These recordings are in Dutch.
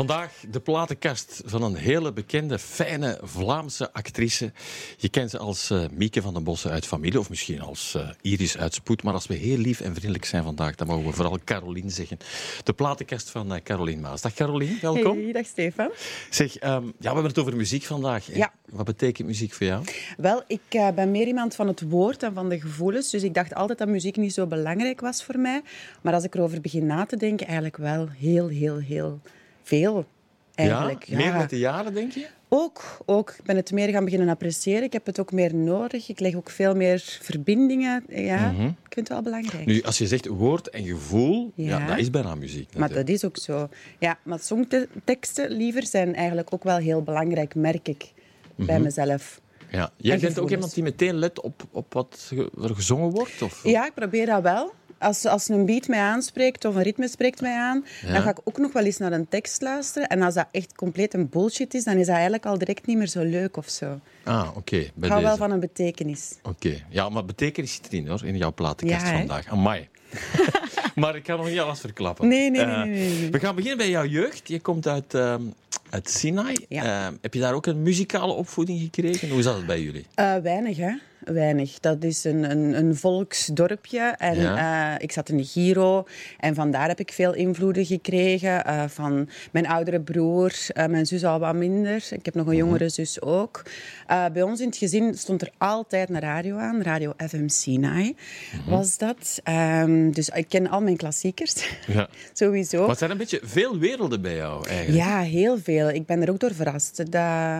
Vandaag de platenkast van een hele bekende, fijne Vlaamse actrice. Je kent ze als uh, Mieke van den Bossen uit Familie, of misschien als uh, Iris uit Spoed. Maar als we heel lief en vriendelijk zijn vandaag, dan mogen we vooral Caroline zeggen. De platenkast van uh, Caroline Maas. Dag Caroline, welkom. Hey, dag Stefan. Zeg, um, ja, we hebben het over muziek vandaag. Ja. Wat betekent muziek voor jou? Wel, ik ben meer iemand van het woord en van de gevoelens. Dus ik dacht altijd dat muziek niet zo belangrijk was voor mij. Maar als ik erover begin na te denken, eigenlijk wel heel, heel, heel veel. Eigenlijk. Ja? Meer met de jaren, denk je? Ook, ook. Ik ben het meer gaan beginnen appreciëren. Ik heb het ook meer nodig. Ik leg ook veel meer verbindingen. Ja, Mhm. ik vind het wel belangrijk. Nu, als je zegt woord en gevoel, ja. Ja. dat is bijna muziek. Maar dat is ook zo. Ja, maar songteksten liever zijn eigenlijk ook wel heel belangrijk, merk ik bij Mhm. mezelf. Ja. Jij En bent ook iemand die meteen let op, op wat er gezongen wordt? Of? Ja, ik probeer dat wel. Als, als een beat mij aanspreekt of een ritme spreekt mij aan, Ja. dan ga ik ook nog wel eens naar een tekst luisteren. En als dat echt compleet een bullshit is, dan is dat eigenlijk al direct niet meer zo leuk of zo. Ah, oké. Ik hou wel van een betekenis. Oké. Ja, maar betekenis zit erin, hoor, in jouw platenkast Ja, vandaag. Amai. maar ik kan nog niet alles verklappen. Nee, nee, nee, Eh, nee, nee, nee. We gaan beginnen bij jouw jeugd. Je komt uit, ehm, uit Sinai. Ja. Eh, heb je daar ook een muzikale opvoeding gekregen? Hoe zat het bij jullie? Eh, weinig, hè? Weinig. Dat is een, een, een volksdorpje. En Ja. eh, ik zat in de Giro. En vandaar heb ik veel invloeden gekregen. eh, van mijn oudere broer, eh, mijn zus al wat minder. Ik heb nog een jongere zus ook. Bij ons in het gezin stond er altijd een radio aan. Radio FM Sinai was dat. Ehm, dus ik ken al mijn klassiekers. Ja. Sowieso. Het zijn een beetje veel werelden bij jou, eigenlijk. Ja, heel veel. Ik ben er ook door verrast. Dat,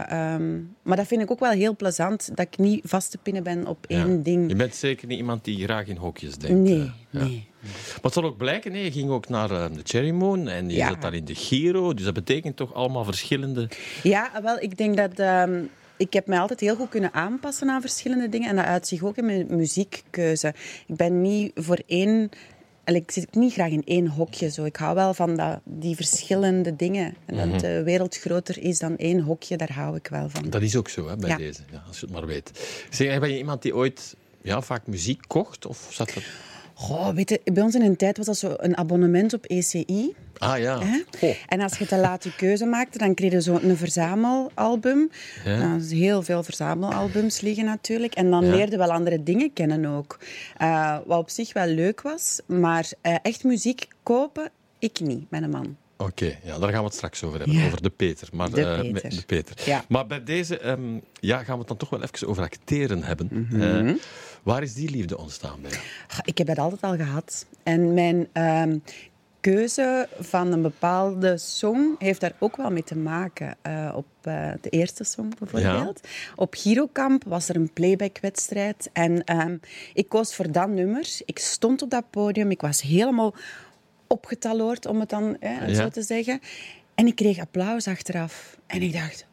ehm, maar dat vind ik ook wel heel plezant, dat ik niet vast te pinnen ben op Ja. één ding. Je bent zeker niet iemand die graag in hokjes denkt. Nee, eh. Ja. nee. Maar het zal ook blijken, je ging ook naar eh, de Cherry Moon en je Ja. zat daar in de Giro. Dus dat betekent toch allemaal verschillende... Ja, wel, ik denk dat... ehm, ik heb mij altijd heel goed kunnen aanpassen aan verschillende dingen. En dat uit zich ook in mijn muziekkeuze. Ik ben niet voor één... en Ik zit niet graag in één hokje. Zo. Ik hou wel van dat, die verschillende dingen. En Mhm. dat de wereld groter is dan één hokje, daar hou ik wel van. Dat is ook zo, hè, bij Ja. deze, ja, als je het maar weet. Zeg, ben je iemand die ooit ja, vaak muziek kocht? Of zat dat... Goh, weet je, bij ons in een tijd was dat zo een abonnement op ECI. Ah ja. Hè? En als je te laat je keuze maakte, dan kreeg je zo een verzamelalbum. Ja. Nou, er zijn heel veel verzamelalbums liggen natuurlijk. En dan Ja. leerde wel andere dingen kennen ook. Eh, wat op zich wel leuk was. Maar eh, echt muziek kopen, ik niet, mijn man. Oké, ja, daar gaan we het straks over hebben. Ja. Over de Peter. Maar, De eh, Peter. met- de Peter. Ja. Maar bij deze ehm, ja, gaan we het dan toch wel even over acteren hebben. Mhm. Eh, waar is die liefde ontstaan bij jou? Ik heb dat altijd al gehad. En mijn ehm, keuze van een bepaalde song heeft daar ook wel mee te maken. Eh, op de eerste song bijvoorbeeld. Op Girokamp was er een playbackwedstrijd. En ehm, ik koos voor dat nummer. Ik stond op dat podium. Ik was helemaal opgetaloord, om het dan Ja. zo te zeggen. En ik kreeg applaus achteraf. En ik dacht,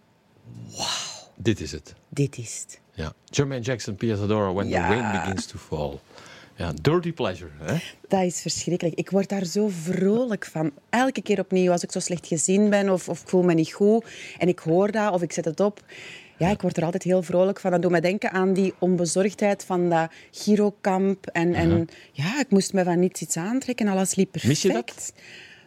Dit is het. dit is het. Ja. Jermaine Jackson, Pia Zadora, When Ja. the Rain Begins to Fall. Ja, dirty pleasure. Hè? Dat is verschrikkelijk. Ik word daar zo vrolijk van. Elke keer opnieuw, als ik zo slecht gezien ben of, of ik voel me niet goed en ik hoor dat of ik zet het op. Ja, ik word er altijd heel vrolijk van. Dat doet me denken aan die onbezorgdheid van dat girokamp. En, en ja, ik moest me van niets iets aantrekken. Alles liep perfect. Mis je dat?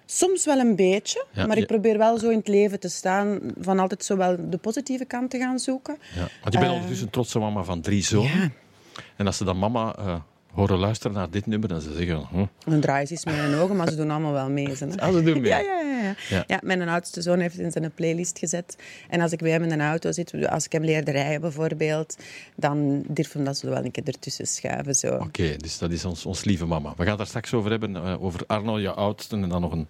Soms wel een beetje, Ja, maar ik probeer wel zo in het leven te staan, van altijd zo wel de positieve kant te gaan zoeken. Ja. Want je bent ondertussen een trotse mama van drie zonen. Ja. En als ze dan mama eh, horen luisteren naar dit nummer, dan ze zeggen... Hm, Dan draaien ze eens met hun ogen, maar ze doen allemaal wel mee. Ze. Ah, ze doen mee. Ja, ja, ja, ja. Ja. ja. mijn oudste zoon heeft het in zijn playlist gezet. En als ik bij hem in een auto zit, als ik hem leerde rijden bijvoorbeeld, dan durf hem dat zo wel een keer ertussen schuiven. Zo. Oké, dus dat is ons, ons lieve mama. We gaan het daar straks over hebben, eh, over Arno, je oudste, en dan nog, een,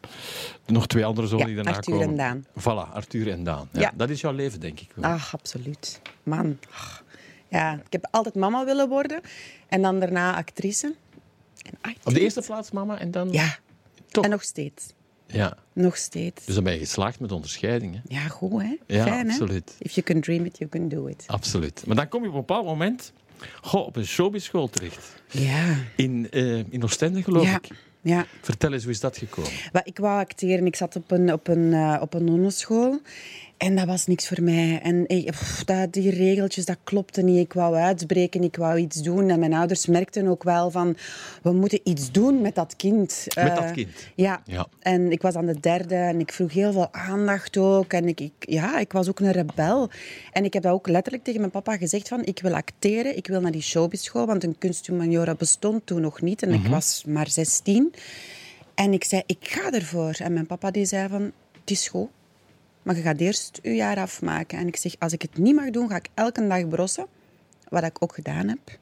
nog twee andere zonen Ja, die daarna Arthur komen. en Daan. Voilà, Arthur en Daan. Ja. Dat is jouw leven, denk ik. wel. Ach, absoluut. Man. Ach. Ja, ik heb altijd mama willen worden. En dan daarna actrice. En Op de eerste plaats mama en dan... Ja. Toch? En nog steeds. Ja. Nog steeds. Dus dan ben je geslaagd met onderscheidingen. Ja, goed hè? Ja, Fijn absoluut. hè? If you can dream it, you can do it. Absoluut. Maar dan kom je op een bepaald moment goh, op een showbizschool terecht. Ja. In, eh in Oostende, geloof Ja. ik. Ja. Vertel eens, hoe is dat gekomen? Ik wou acteren. Ik zat op een, op een, eh, op een nonnenschool. En dat was niks voor mij. En ik, pff, dat, die regeltjes, dat klopte niet. Ik wou uitbreken, ik wou iets doen. En mijn ouders merkten ook wel van, we moeten iets doen met dat kind. Met dat Eh, kind? Ja. Ja. En ik was aan de derde en ik vroeg heel veel aandacht ook. En ik, ik, ja, ik was ook een rebel. En ik heb dat ook letterlijk tegen mijn papa gezegd van, ik wil acteren, ik wil naar die showbizschool, want een kunsthumaniora bestond toen nog niet. En ik was maar 16. En ik zei, ik ga ervoor. En mijn papa die zei van, het is goed. Maar je gaat eerst je jaar afmaken. En ik zeg, als ik het niet mag doen, ga ik elke dag brossen. Wat ik ook gedaan heb.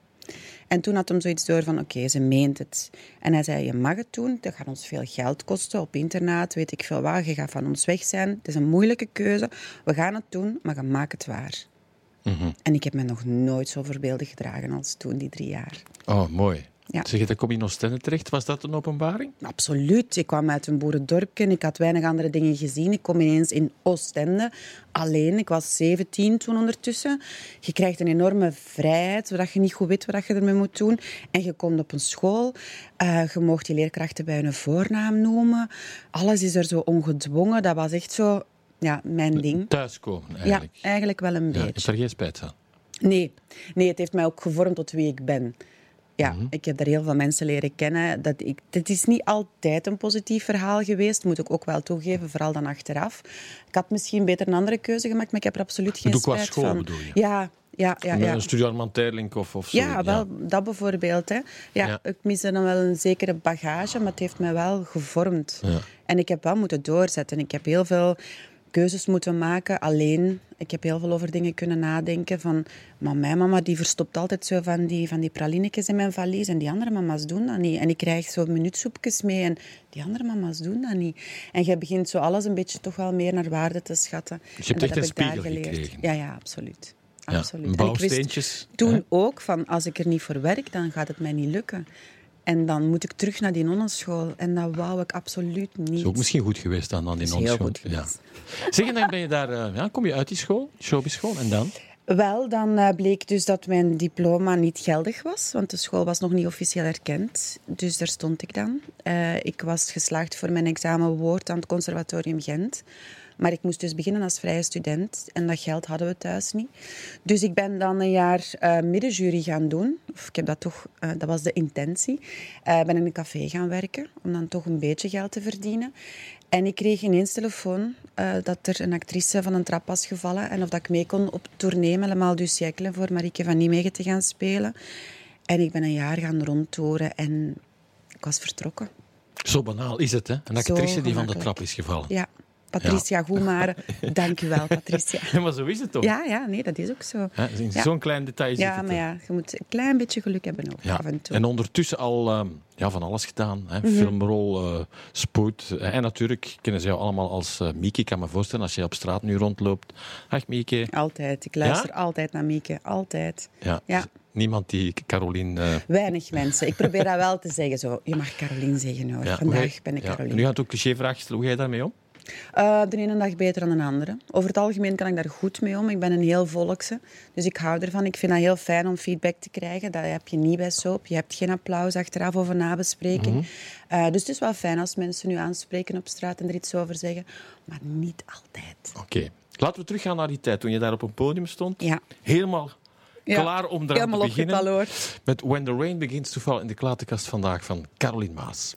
En toen had hem zoiets door van, oké, ze meent het. En hij zei, je mag het doen. Dat gaat ons veel geld kosten op internaat, weet ik veel waar. Je gaat van ons weg zijn. Het is een moeilijke keuze. We gaan het doen, maar je maakt het waar. En ik heb me nog nooit zo voorbeeldig gedragen als toen, die drie jaar. Oh, mooi. Ja. Zeg je, dan kom je in Oostende terecht. Was dat een openbaring? Absoluut. Ik kwam uit een boerendorpje. Ik had weinig andere dingen gezien. Ik kom ineens in Oostende. Alleen. Ik was 17 toen ondertussen. Je krijgt een enorme vrijheid, zodat je niet goed weet wat je ermee moet doen. En je komt op een school. eh, je mocht die leerkrachten bij hun voornaam noemen. Alles is er zo ongedwongen. Dat was echt zo ja, mijn ding. Thuiskomen, Ja, eigenlijk. eigenlijk wel een Ja, beetje. er geen spijt van. Nee. nee, het heeft mij ook gevormd tot wie ik ben. Ja, Mhm. ik heb daar heel veel mensen leren kennen. Dat ik, het is niet altijd een positief verhaal geweest, moet ik ook wel toegeven, vooral dan achteraf. Ik had misschien beter een andere keuze gemaakt, maar ik heb er absoluut geen spijt school van. bedoel je? Ja, ja, ja. Ja. een studie of, of zo. Ja, wel, dat bijvoorbeeld. Hè. Ja, Ja. Ik miste dan wel een zekere bagage, maar het heeft mij wel gevormd. En ik heb wel moeten doorzetten. Ik heb heel veel keuzes moeten maken, alleen. Ik heb heel veel over dingen kunnen nadenken. Van, maar mijn mama die verstopt altijd zo van die, van die pralinetjes in mijn valies. En die andere mama's doen dat niet. En ik krijg zo minuutsoepjes mee. En die andere mama's doen dat niet. En je begint zo alles een beetje toch wel meer naar waarde te schatten. Dus je hebt En echt dat een heb ik daar spiegel geleerd. gekregen. Ja, ja, absoluut. Ja, absoluut. En ik wist toen hè? ook van als ik er niet voor werk, dan gaat het mij niet lukken. En dan moet ik terug naar die nonnenschool. En dat wou ik absoluut niet. is ook misschien goed geweest dan, dan die is heel nonschool. goed Ja. Zeg, en dan ben je daar, eh, ja, kom je uit die school, showbizschool, en dan? Wel, dan eh, bleek dus dat mijn diploma niet geldig was, want de school was nog niet officieel erkend. Dus daar stond ik dan. Eh, ik was geslaagd voor mijn examen woord aan het conservatorium Gent. Maar ik moest dus beginnen als vrije student en dat geld hadden we thuis niet. Dus ik ben dan een jaar eh, middenjury gaan doen. Of ik heb dat toch, dat was de intentie. Eh, ben in een café gaan werken om dan toch een beetje geld te verdienen. En ik kreeg ineens telefoon eh, dat er een actrice van een trap was gevallen en of dat ik mee kon op tournee met Le Mal du Siècle voor Marieke van Nijmegen te gaan spelen. En ik ben een jaar gaan rondtoren en ik was vertrokken. Zo banaal is het, hè? Een actrice die van de trap is gevallen. Ja, Patricia Goemare. Dank u wel, Patricia. Ja, maar zo is het toch? Ja, ja, nee, dat is ook zo. Ja. Zo'n klein detail zit Ja, maar ja, je moet een klein beetje geluk hebben ook, Ja. af en toe. En ondertussen al ehm, ja, van alles gedaan. Hè? Mhm. Filmrol, eh, spoed. eh, en natuurlijk kennen ze jou allemaal als eh Mieke. Ik kan me voorstellen, als je op straat nu rondloopt. Ach, Mieke. Altijd. Ik luister Ja? altijd naar Mieke. Altijd. Ja. Ja. dus Niemand die Caroline... Weinig mensen. Ik probeer dat wel te zeggen. Zo. Je mag Caroline zeggen hoor. ja, Vandaag ben ik ja. Caroline. Nu gaat ook cliché-vraag stellen. Hoe ga je daarmee om? Eh, de ene dag beter dan de andere. Over het algemeen kan ik daar goed mee om. Ik ben een heel volkse, dus ik hou ervan. Ik vind dat heel fijn om feedback te krijgen. Dat heb je niet bij soap. Je hebt geen applaus achteraf of een nabespreking. Eh, dus het is wel fijn als mensen nu aanspreken op straat en er iets over zeggen. Maar niet altijd. Oké. Laten we teruggaan naar die tijd toen je daar op een podium stond. Ja. Helemaal Ja. klaar om eraan Helemaal te beginnen. opgetaloord. Met When the Rain Begins to Fall in de platenkast vandaag van Caroline Maas.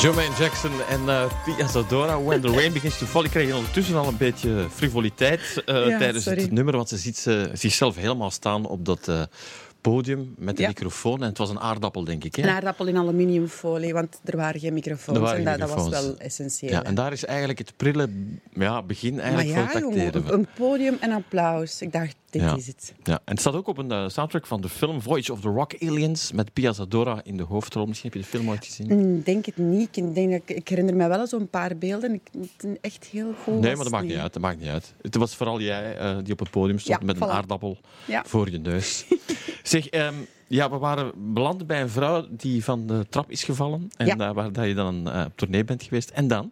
Jermaine Jackson en eh Pia Zadora, When the Rain Begins to Fall. Ik kreeg ondertussen al een beetje frivoliteit eh, Ja, tijdens sorry. het nummer, want ze ziet ze, zichzelf helemaal staan op dat eh, podium met de Ja. microfoon. En het was een aardappel, denk ik. Hè? Een aardappel in aluminiumfolie, want er waren geen microfoons. Er waren en dat, dat was microfoons. wel essentieel. Ja, en daar is eigenlijk het prille ja, begin maar eigenlijk ja, voor het jongen, acteren. een podium en applaus. Ik dacht, dit Ja. is het. Ja, en het staat ook op een eh, soundtrack van de film Voyage of the Rock Aliens met Pia Zadora in de hoofdrol. Misschien heb je de film ooit gezien. Ik denk het niet. Ik, denk dat ik, ik herinner me wel zo'n paar beelden. Ik, het echt heel goed Nee, maar dat maakt niet uit. Dat maakt niet uit. Het was vooral jij eh, die op het podium stond Ja, met een aardappel Ja. voor je neus. zeg, ehm, ja, we waren beland bij een vrouw die van de trap is gevallen. En eh, waar dat je dan op tournee bent geweest. En dan?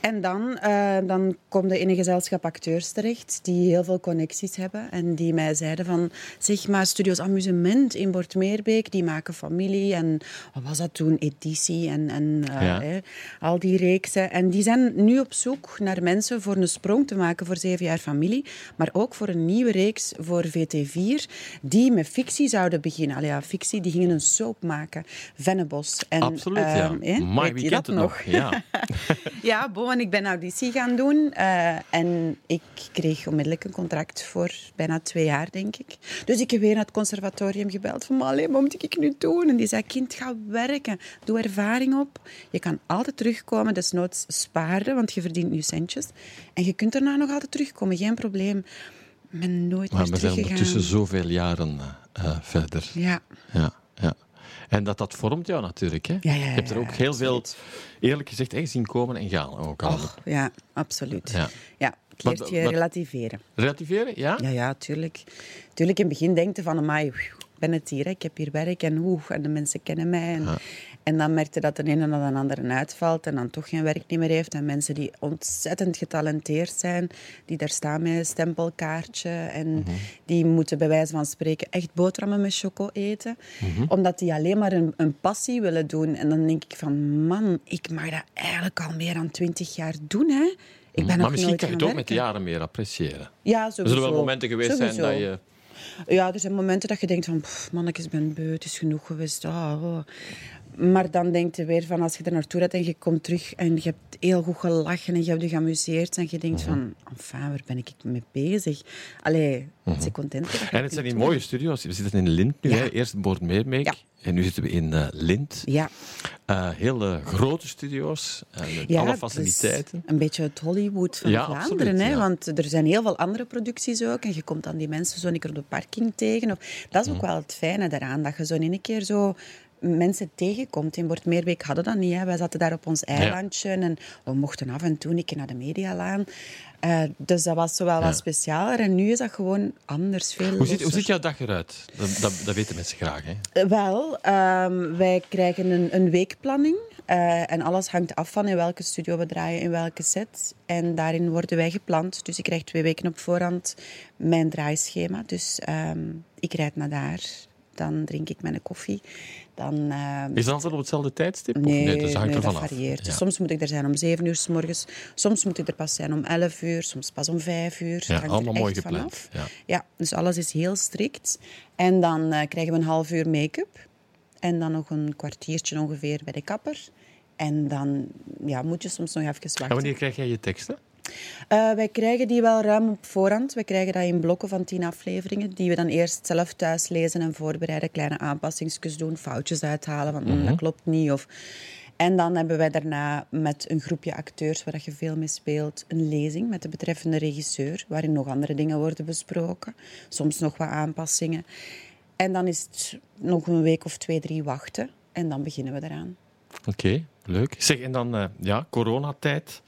En dan, eh, dan kom je in een gezelschap acteurs terecht die heel veel connecties hebben en die mij zeiden van zeg maar Studios Amusement in Bortmeerbeek, die maken familie en wat was dat toen, editie en, en eh, Ja. al die reeksen. En die zijn nu op zoek naar mensen voor een sprong te maken voor zeven jaar familie, maar ook voor een nieuwe reeks voor VT4 die met fictie zouden beginnen. Allee, ja, fictie, die gingen een soap maken, Vennebos. En, Absoluut, ja. ehm, Maar wie je kent dat het nog? Ja. ja, bon, en ik ben auditie gaan doen. eh, en ik kreeg onmiddellijk een contract voor bijna twee jaar, denk ik. Dus ik heb weer naar het conservatorium gebeld. Van, maar alleen, wat moet ik nu doen? En die zei, kind, ga werken. Doe ervaring op. Je kan altijd terugkomen, desnoods sparen, want je verdient nu centjes. En je kunt daarna nog altijd terugkomen, geen probleem. Ik ben nooit Maar meer we zijn ondertussen zoveel jaren eh, eh, verder. Ja, ja. En dat, dat vormt jou natuurlijk. Hè? Ja, ja, ja, je hebt er ook heel veel, eerlijk gezegd, hè, zien komen en gaan. Ook al. Och, ja, absoluut. Ja. Ja. het Wat- leert je wat- relativeren. Relativeren, ja? Ja, ja, tuurlijk. Tuurlijk, in het begin denk je van, amai, ik ben het hier, hè, ik heb hier werk en oeh, en de mensen kennen mij. En, en dan merkte dat de ene na de andere uitvalt en dan toch geen werk meer heeft. En mensen die ontzettend getalenteerd zijn, die daar staan met een stempelkaartje en die moeten bij wijze van spreken echt boterhammen met choco eten. Omdat die alleen maar een, een passie willen doen. En dan denk ik van, man, ik mag dat eigenlijk al meer dan twintig jaar doen, hè. Ik ben maar nog misschien kan je het ook met de jaren meer appreciëren. Ja, Er sowieso. zullen wel momenten geweest zijn dat je... Ja, er zijn momenten dat je denkt van, pff, mannetjes, ik ben beu, het is genoeg geweest. Ah, oh. Maar dan denk je weer van, als je er naartoe rijdt en je komt terug en je hebt heel goed gelachen en je hebt je geamuseerd en je denkt Mhm. van, enfin, waar ben ik mee bezig? Allee, ik ben content. Mhm. En het zijn doen. mooie studio's. We zitten in Lint nu. Ja. Hè. Eerst Boordmeermeek. Ja. En nu zitten we in eh, Lint. Ja, Eh, heel eh, grote studio's. met ja alle faciliteiten. een beetje het Hollywood van Ja, Vlaanderen. absoluut, hè? ja. Want er zijn heel veel andere producties ook. En je komt dan die mensen zo een keer op de parking tegen. Of, dat is ook wel het fijne daaraan. Dat je zo in een keer zo mensen tegenkomt. In Bortmeerbeek hadden dat niet. Hè. Wij zaten daar op ons eilandje. En we mochten af en toe een keer naar de medialaan. Eh, dus dat was zo wel Ja. wat specialer. En nu is dat gewoon anders. Veel Hoe ziet, hoe ziet jouw dag eruit? Dat, dat, dat weten mensen graag. Hè? Eh, Wel, ehm, wij krijgen een, een weekplanning. eh, en alles hangt af van in welke studio we draaien, in welke set. En daarin worden wij gepland. Dus ik krijg twee weken op voorhand mijn draaischema. Dus ehm, ik rijd naar daar. Dan drink ik mijn koffie. Dan, ehm, Is dat altijd op hetzelfde tijdstip? Of Nee, nee, dus hangt nee, dat varieert. Ja. Soms moet ik er zijn om 7 uur s morgens. Soms moet ik er pas zijn om 11 uur. Soms pas om 5 uur. Ja, hangt er allemaal mooi gepland. Ja. Ja, dus alles is heel strikt. En dan eh, krijgen we een half uur make-up. En dan nog een kwartiertje ongeveer bij de kapper. En dan ja, moet je soms nog even En wachten. wanneer krijg jij je teksten? Eh, wij krijgen die wel ruim op voorhand. Wij krijgen dat in blokken van tien afleveringen, die we dan eerst zelf thuis lezen en voorbereiden, kleine aanpassingsjes doen, foutjes uithalen, want mm, dat klopt niet. Of... En dan hebben wij daarna met een groepje acteurs waar je veel mee speelt, een lezing met de betreffende regisseur, waarin nog andere dingen worden besproken, soms nog wat aanpassingen. En dan is het nog een week of twee, drie wachten en dan beginnen we eraan. Oké, leuk. Zeg, en dan, eh, ja, coronatijd.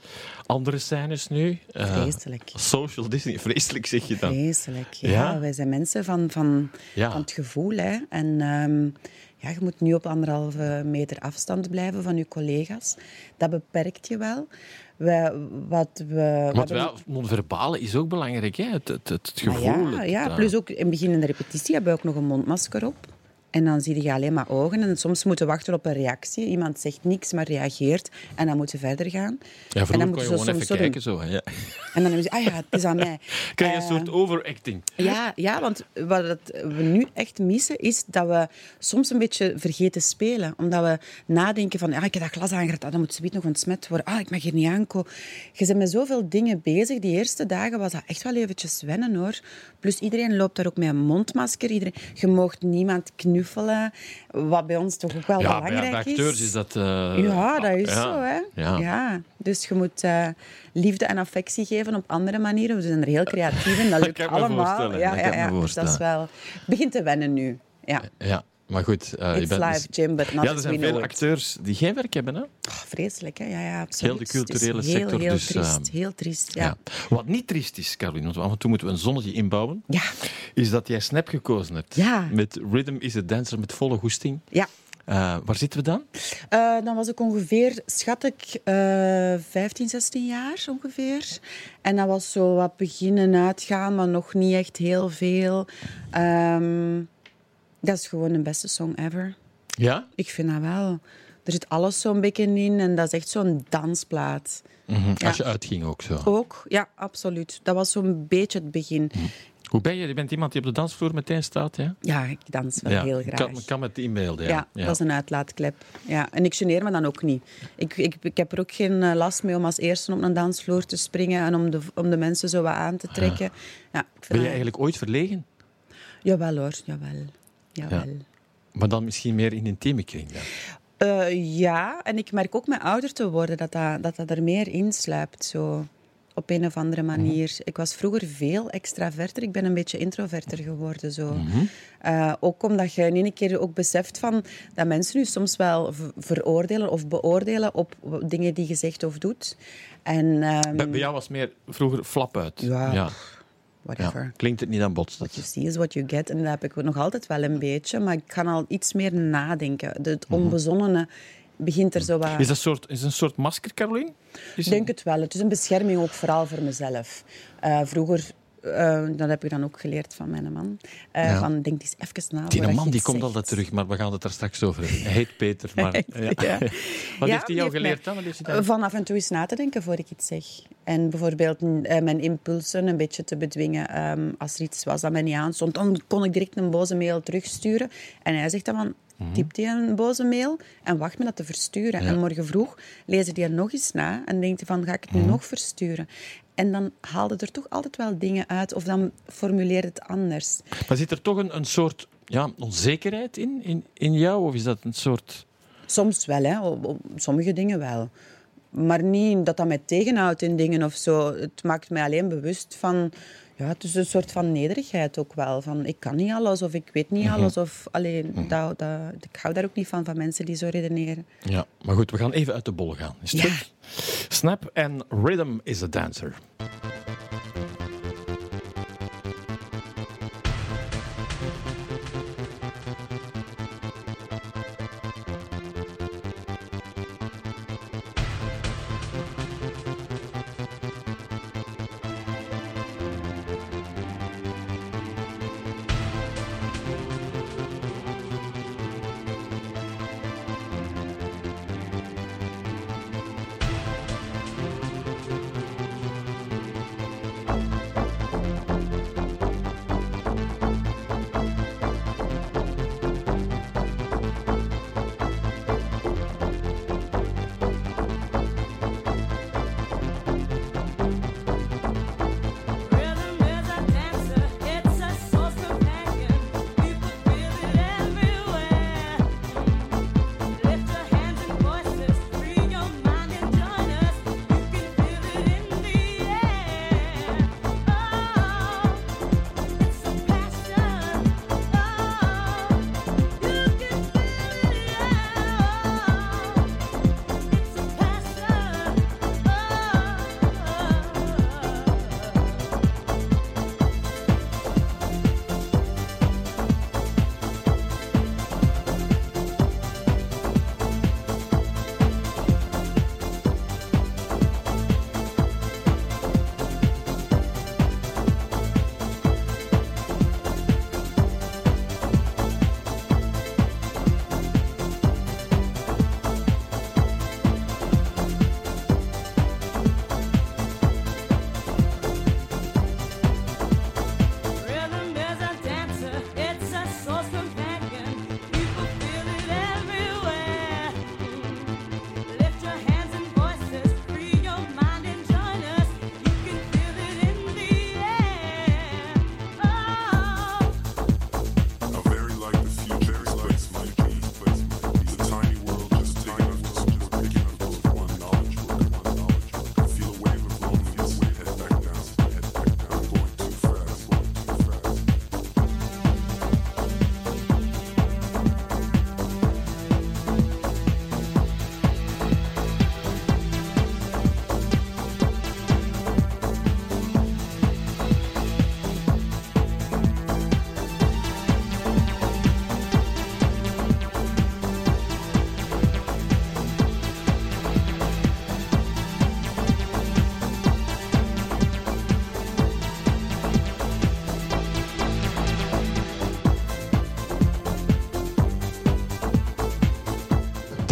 Andere scènes nu. Eh, Vreselijk. social Disney. Vreselijk zeg je dan. Vreselijk, ja. Ja? Wij zijn mensen van, van, Ja. van het gevoel. Hè. En ehm, ja, je moet nu op anderhalve meter afstand blijven van je collega's. Dat beperkt je wel. We, wat we, we Want hebben- ja, non-verbale is ook belangrijk, hè? Het, het, het, Ah, gevoel. ja, ja, eh, plus ook in het begin in de repetitie hebben we ook nog een mondmasker op. En dan zie je alleen maar ogen. En soms moeten we wachten op een reactie. Iemand zegt niks, maar reageert. En dan moeten we verder gaan. Ja, en dan kon je gewoon ze even zo kijken. Zo, ja. En dan hebben ze, ah ja, het is aan mij. Krijg je een Eh, soort overacting. Ja, ja, want wat we nu echt missen is dat we soms een beetje vergeten spelen. Omdat we nadenken van, ah, ik heb dat glas aangeraakt, ah, dan moet zoiets nog ontsmet worden. Ah, ik mag hier niet aankomen. Je bent met zoveel dingen bezig. Die eerste dagen was dat echt wel eventjes wennen, hoor. Plus iedereen loopt daar ook met een mondmasker. Iedereen, je mocht niemand knuffelen, wat bij ons toch ook wel Ja, belangrijk bij acteurs is dat... eh, ja, dat is ja, zo, hè. Ja. Dus je moet eh, liefde en affectie geven op andere manieren. We zijn er heel creatief in, dat lukt allemaal. Ja, dat ja, ja. Dus dat is wel... Het begint te wennen nu. Ja, Ja, maar goed. eh, je bent live, Jim, but not ja, er zijn veel acteurs die geen werk hebben, hè? Oh, vreselijk, hè? Ja, ja, absoluut. Heel de culturele heel, sector, Heel dus, triest, eh, heel triest, ja. Wat niet triest is, Caroline, want af en toe moeten we een zonnetje inbouwen, Ja, is dat jij Snap gekozen hebt. Ja. Met Rhythm is a Dancer met volle goesting. ja. Eh, waar zitten we dan? Eh, dan was ik ongeveer, schat ik, eh 15, 16 jaar ongeveer. En dat was zo wat beginnen uitgaan, maar nog niet echt heel veel. Ehm, dat is gewoon de beste song ever. Ja? Ik vind dat wel. Er zit alles zo'n beetje in en dat is echt zo'n dansplaat. Mhm. Ja. Als je uitging ook zo. Ook, ja, absoluut. Dat was zo'n beetje het begin. Hoe ben je? Je bent iemand die op de dansvloer meteen staat, ja? Ja, ik dans wel ja. heel graag. kan, ik kan me het inbeelden, Ja, ja. dat is een uitlaatklep. Ja. En ik geneer me dan ook niet. Ik, ik, ik heb er ook geen eh, last mee om als eerste op een dansvloer te springen en om de, om de mensen zo wat aan te trekken. Ja. ik Ben je eigenlijk ooit verlegen? Jawel hoor, jawel. Jawel. Maar dan misschien meer in intieme kring dan. Eh, ja, en ik merk ook met ouder te worden dat dat, dat, dat er meer insluipt. Zo. Op een of andere manier. Ik was vroeger veel extraverter. Ik ben een beetje introverter geworden. Zo. Eh, ook omdat je in één keer ook beseft van, dat mensen u soms wel veroordelen of beoordelen op dingen die je zegt of doet. En ehm, Bij, bij jou was meer vroeger flap uit. Ja, ja. Whatever. Ja. Klinkt het niet aan bots? What you see is what you get. En dat heb ik nog altijd wel een beetje. Maar ik kan al iets meer nadenken. De- Het onbezonnene begint er zo wat... Is dat een soort, is het een soort masker, Caroline? Ik denk het wel. Het is een bescherming ook vooral voor mezelf. Eh, vroeger, eh, dat heb ik dan ook geleerd van mijn man, Ja. van denk eens even na Die man die komt zegt. altijd terug, maar we gaan het er straks over hebben. Hij heet Peter, maar... Ja. Ja. Wat heeft hij jou geleerd dan? Van af en toe eens na te denken voor ik iets zeg. En bijvoorbeeld mm, eh, mijn impulsen een beetje te bedwingen. Ehm, als er iets was dat mij niet aanstond, dan kon ik direct een boze mail terugsturen. En hij zegt dan van, typt hij een boze mail en wacht me dat te versturen. Mhm. Ja. En morgen vroeg lees hij die nog eens na en denkt hij van, ga ik het nu Mhm. nog versturen? En dan haalde er toch altijd wel dingen uit of dan formuleerde het anders. Maar zit er toch een, een soort ja, onzekerheid in, in, in jou? Of is dat een soort... Soms wel, hè. Op sommige dingen wel. Maar niet dat dat mij tegenhoudt in dingen of zo. Het maakt mij alleen bewust van... Ja, het is een soort van nederigheid ook wel. Van, ik kan niet alles of ik weet niet alles. Of, alleen, dat, dat, ik hou daar ook niet van, van mensen die zo redeneren. Ja, maar goed, we gaan even uit de bol gaan. Is het Ja. Snap en Rhythm is a Dancer.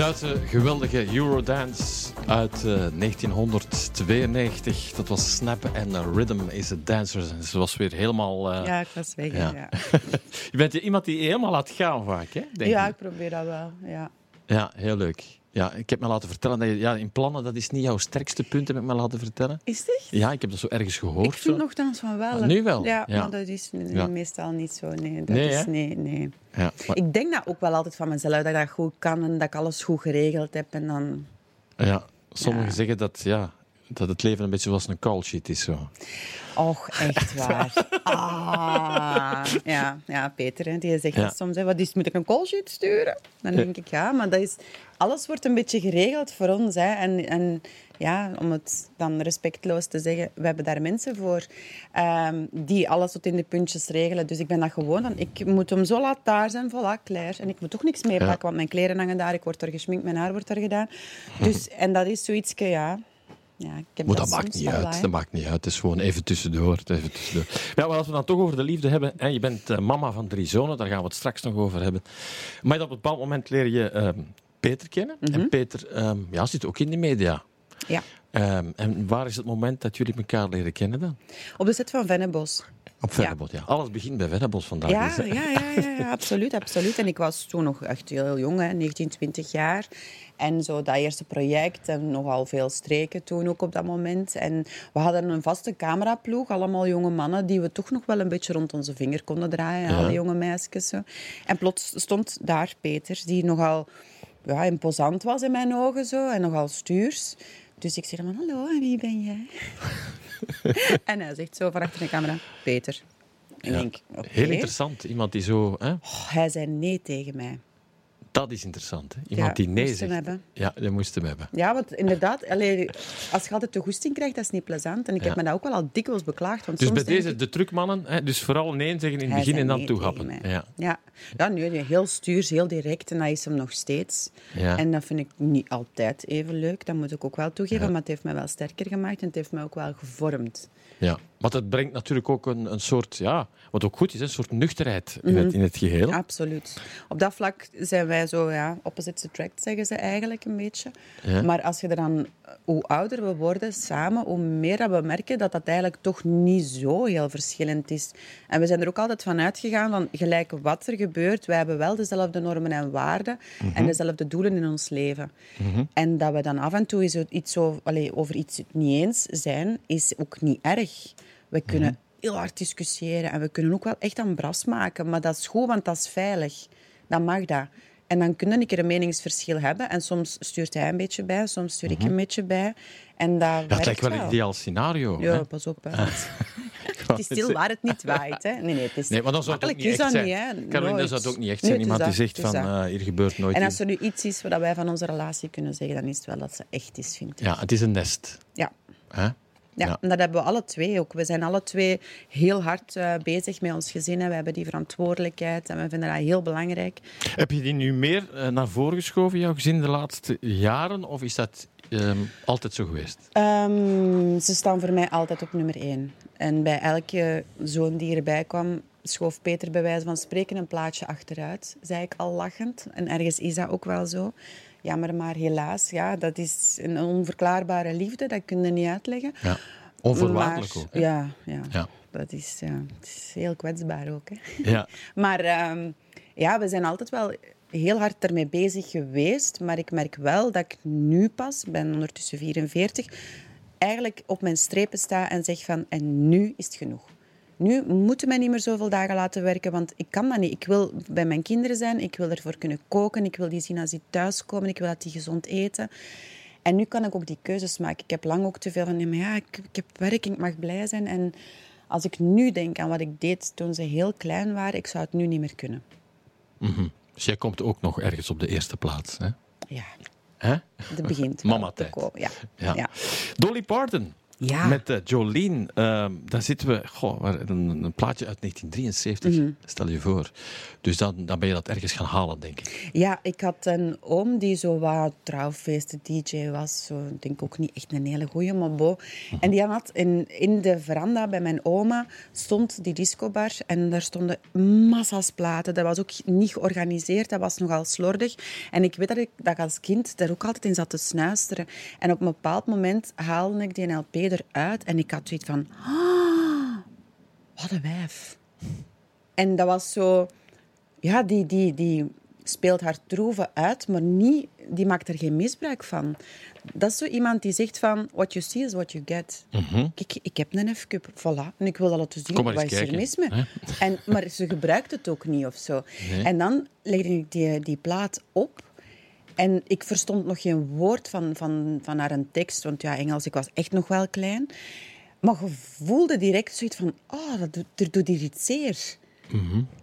Duitse geweldige Eurodance uit eh, 1992. Dat was Snap en Rhythm is a Dancer. En ze was weer helemaal... eh, Ja, ik was weg. Ja. Je bent iemand die helemaal laat gaan vaak, hè? Denk ja, ik. ik probeer dat wel. Ja. ja, heel leuk. Ja, ik heb me laten vertellen dat je... Ja, in plannen, dat is niet jouw sterkste punt, heb ik me laten vertellen. Is het echt? Ja, ik heb dat zo ergens gehoord. Ik vind nogthans van wel. Ah, nu wel? Ja, Ja. maar dat is Ja. meestal niet zo. Nee, dat Nee, is, hè? nee, nee. Ja, maar- Ik denk dat ook wel altijd van mezelf, dat ik dat goed kan en dat ik alles goed geregeld heb. En dan... ja, sommigen zeggen dat, ja, dat het leven een beetje zoals een call sheet is. Zo. Och, echt waar. Ah, ja, ja, Peter, hè, die zegt Ja. dat soms. Hè, wat is, moet ik een callsheet sturen? Dan denk ik, ja, maar dat is, alles wordt een beetje geregeld voor ons. Hè. En, en ja, om het dan respectloos te zeggen, we hebben daar mensen voor ehm, die alles tot in de puntjes regelen. Dus ik ben dat gewoon van, ik moet om zo laat daar zijn, voilà, klaar. En ik moet toch niks meepakken, Ja. want mijn kleren hangen daar, ik word er geschminkt, mijn haar wordt er gedaan. Dus, en dat is zoiets, ja... Ja, ik heb Maar dat maakt niet uit. Dat maakt niet uit. Het is gewoon even tussendoor. Even tussendoor. Ja, maar als we dan toch over de liefde hebben. Hè, je bent eh, mama van drie zonen. Daar gaan we het straks nog over hebben. Maar op een bepaald moment leer je ehm, Peter kennen. En Peter ehm, ja, zit ook in de media. Ja. Ehm, en waar is het moment dat jullie elkaar leren kennen dan? Op de set van Vennebos. Op Vennebos, ja. Alles begint bij Vennebos vandaag. Ja, dus, ja, ja, ja, ja, absoluut, absoluut. En ik was toen nog echt heel jong, hè, 19, 20 jaar. En zo dat eerste project en nogal veel streken toen ook op dat moment. En we hadden een vaste cameraploeg, allemaal jonge mannen die we toch nog wel een beetje rond onze vinger konden draaien. Ja. Alle jonge meisjes. Zo. En plots stond daar Peter, die nogal ja, imposant was in mijn ogen zo, en nogal stuurs. Dus ik zeg dan, hallo, en wie ben jij? en hij zegt zo van achter de camera, Peter. En denk. Heel interessant. Iemand die zo... Hè? Oh, hij zei nee tegen mij. Dat is interessant. Hè? Iemand Ja, die nee zegt. hebben. Ja, je moest hem hebben. Ja, want inderdaad, allee, als je altijd de goesting krijgt, dat is niet plezant. En ik Ja. heb me dat ook wel al dikwijls beklaagd. Want Dus soms bij deze, ik, de trucmannen, hè, dus vooral nee zeggen in het hij begin en dan nee mij. Ja. Ja. Ja, nu heel stuurs, heel direct. En dat is hem nog steeds. Ja. En dat vind ik niet altijd even leuk. Dat moet ik ook wel toegeven. Ja. Maar het heeft mij wel sterker gemaakt en het heeft mij ook wel gevormd. Ja, want het brengt natuurlijk ook een, een soort, ja, wat ook goed is, een soort nuchterheid in, het, in het geheel. Absoluut. Op dat vlak zijn wij zo, ja, opposites attract, zeggen ze eigenlijk een beetje. Ja. Maar als je er dan, hoe ouder we worden samen, hoe meer dat we merken dat dat eigenlijk toch niet zo heel verschillend is. En we zijn er ook altijd van uitgegaan van, gelijk wat er gebeurt, wij hebben wel dezelfde normen en waarden en dezelfde doelen in ons leven. En dat we dan af en toe iets zo, allee, over iets niet eens zijn, is ook niet erg. We kunnen heel hard discussiëren en we kunnen ook wel echt een bras maken, maar dat is goed, want dat is veilig. Dan mag dat. En dan kunnen een keer een meningsverschil hebben. En soms stuurt hij een beetje bij, soms stuur ik een beetje bij. En dat werkt lijkt wel een ideaal scenario. Ja, hè. pas op. Hè. Het is stil waar het niet waait. Hè. Nee, nee, het is Nee, maar dan zou het ook niet echt dat zijn. niet. Caroline, dan zou het ook niet echt Nee, zijn. is Iemand die dat, zegt van, dat. eh, hier gebeurt nooit En iets. als er nu iets is wat wij van onze relatie kunnen zeggen, dan is het wel dat ze echt is, vind ik. Ja, het is een nest. Ja. Ja, Ja. en dat hebben we alle twee ook. We zijn alle twee heel hard eh, bezig met ons gezin. en We hebben die verantwoordelijkheid en we vinden dat heel belangrijk. Heb je die nu meer eh, naar voren geschoven, jouw gezin, de laatste jaren? Of is dat ehm, altijd zo geweest? Ehm, ze staan voor mij altijd op nummer één. En bij elke zoon die erbij kwam, schoof Peter bij wijze van spreken een plaatje achteruit, zei ik al lachend. En ergens is dat ook wel zo. Jammer, maar helaas, ja, dat is een onverklaarbare liefde, dat kun je niet uitleggen. Ja. Onvoorwaardelijk Maar- ook. hè? Ja, ja. Ja. Dat is, ja, het is heel kwetsbaar ook. Hè. Ja. Maar ehm, ja, we zijn altijd wel heel hard ermee bezig geweest. Maar ik merk wel dat ik nu pas, ik ben ondertussen 44, eigenlijk op mijn strepen sta en zeg van, en nu is het genoeg. Nu moeten mij niet meer zoveel dagen laten werken, want ik kan dat niet. Ik wil bij mijn kinderen zijn, ik wil ervoor kunnen koken, ik wil die zien als die thuiskomen, ik wil dat die gezond eten. En nu kan ik ook die keuzes maken. Ik heb lang ook te veel van, nee, maar ja, ik, ik heb werk, ik mag blij zijn. En als ik nu denk aan wat ik deed toen ze heel klein waren, ik zou het nu niet meer kunnen. Dus jij komt ook nog ergens op de eerste plaats. Hè? Ja, Hè? het begint Mama-tijd. Ja. Ja. Ja. Dolly Parton. Ja. Met eh, Jolene, ehm, daar zitten we... Goh, een, een plaatje uit 1973, Mhm. stel je voor. Dus dan, dan ben je dat ergens gaan halen, denk ik. Ja, ik had een oom die zo wat trouwfeesten DJ was. Zo, ik denk ook niet echt een hele goeie, maar bo. En die had in, in de veranda bij mijn oma stond die discobar en daar stonden massa's platen. Dat was ook niet georganiseerd, dat was nogal slordig. En ik weet dat ik, dat als kind daar ook altijd in zat te snuisteren. En op een bepaald moment haalde ik die LP eruit en ik had zoiets van... "Ah, wat een wijf. En dat was zo... Ja, die, die, die speelt haar troeven uit, maar niet, die maakt er geen misbruik van. Dat is zo iemand die zegt van, what you see is what you get. Kijk, ik heb een F-cup, voilà. En ik wil dat laten zien, wat is er mis mee? En, maar ze gebruikt het ook niet of zo. En dan legde ik die, die plaat op en ik verstond nog geen woord van, van, van haar een tekst, want ja, Engels, ik was echt nog wel klein. Maar je voelde direct zoiets van, oh, dat doet, er doet hier iets zeer.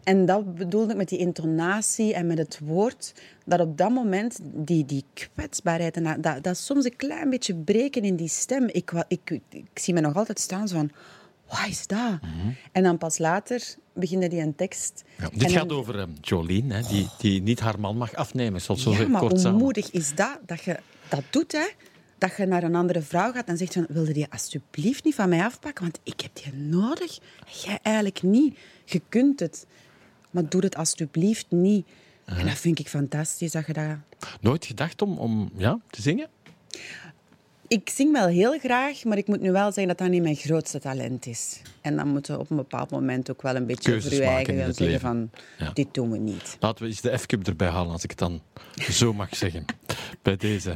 En dat bedoelde ik met die intonatie en met het woord, dat op dat moment die, die kwetsbaarheid en dat, dat, dat soms een klein beetje breken in die stem. Ik, wa- ik, ik, zie me nog altijd staan zo van, wat is dat? En dan pas later beginde die een tekst. Ja, dit gaat over ehm, Jolene, hè, die, die niet haar man mag afnemen. Het zo maar kort hoe moedig is dat, dat je dat doet, hè? Dat je naar een andere vrouw gaat en zegt van, wilde die alsjeblieft niet van mij afpakken, want ik heb die nodig. Jij eigenlijk niet. Je kunt het. Maar doe het alsjeblieft niet. En dat vind ik fantastisch, dat je dat... Nooit gedacht om, om ja, te zingen? Ik zing wel heel graag, maar ik moet nu wel zeggen dat dat niet mijn grootste talent is. En dan moeten we op een bepaald moment ook wel een beetje Keuzes voor eigen het zeggen van, Ja. dit doen we niet. Laten we eens de F-cup erbij halen, als ik het dan zo mag zeggen. Bij deze.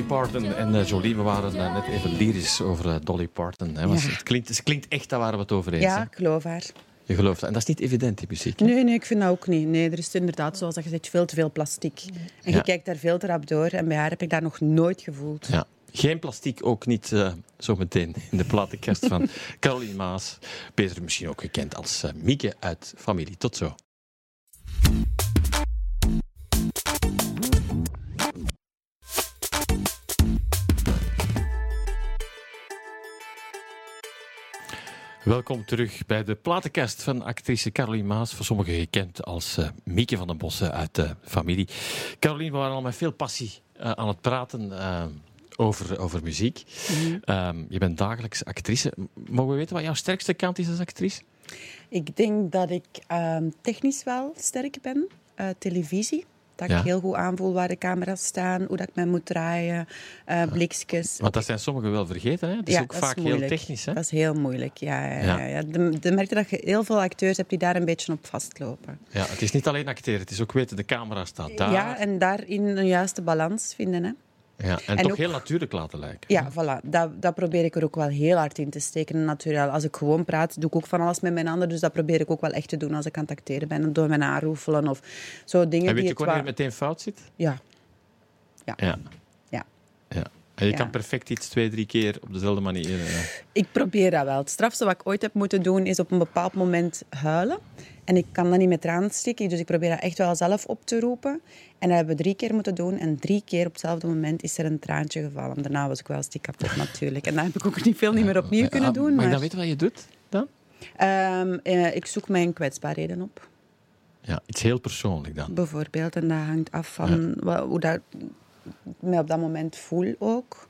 Dolly Parton en eh, Jolene, we waren eh, net even lyrisch over eh, Dolly Parton. Hè, want Ja. het, klinkt, het klinkt echt, daar waren we het over eens. Ja, hè? ik geloof haar. Je gelooft dat. En dat is niet evident, die muziek. hè? Nee, nee, ik vind dat ook niet. Nee, er is inderdaad, zoals je zegt, veel te veel plastiek. En Ja. je kijkt daar veel te rap door. En bij haar heb ik dat nog nooit gevoeld. Ja. Geen plastiek, ook niet eh, zometeen in de platenkast van Caroline Maas. Beter misschien ook gekend als Mieke uit Familie. Tot zo. Welkom terug bij de platenkast van actrice Caroline Maas. Voor sommigen gekend als eh, Mieke van den Bossen uit de familie. Caroline, we waren al met veel passie eh, aan het praten eh, over, over muziek. Ehm, je bent dagelijks actrice. Mogen we weten wat jouw sterkste kant is als actrice? Ik denk dat ik ehm, technisch wel sterk ben. Televisie. Dat Ja. ik heel goed aanvoel waar de camera's staan, hoe dat ik mij moet draaien, eh blikjes. Want dat zijn sommigen wel vergeten. Hè? Het is Ja, ook dat is vaak heel technisch. Hè? Dat is heel moeilijk, ja. ja, Ja. De, de merk je dat je heel veel acteurs hebt die daar een beetje op vastlopen. Ja, het is niet alleen acteren, het is ook weten, de camera staat daar. Ja, en daarin een juiste balans vinden. Hè. Ja, en, en toch ook- heel natuurlijk laten lijken. Ja, voilà. Dat, dat probeer ik er ook wel heel hard in te steken. Natuurlijk, als ik gewoon praat, doe ik ook van alles met mijn handen. Dus dat probeer ik ook wel echt te doen als ik aan het acteren ben. Door mijn haar roefelen of zo dingen En die weet je wanneer wa- het meteen fout zit? Ja. Ja. Ja. En je Ja. kan perfect iets twee, drie keer op dezelfde manier. eh, Ik probeer dat wel. Het strafste wat ik ooit heb moeten doen, is op een bepaald moment huilen. En ik kan dat niet met tranen stikken, dus ik probeer dat echt wel zelf op te roepen. En dat hebben we drie keer moeten doen. En drie keer op hetzelfde moment is er een traantje gevallen. Daarna was ik wel stik kapot natuurlijk. En dat heb ik ook niet veel niet meer opnieuw kunnen ah, doen. Maar, je dan weten wat je doet dan? Ehm, eh, ik zoek mijn kwetsbaarheden op. Ja, iets heel persoonlijk dan. bijvoorbeeld. En dat hangt af van hoe dat mij op dat moment voel ook.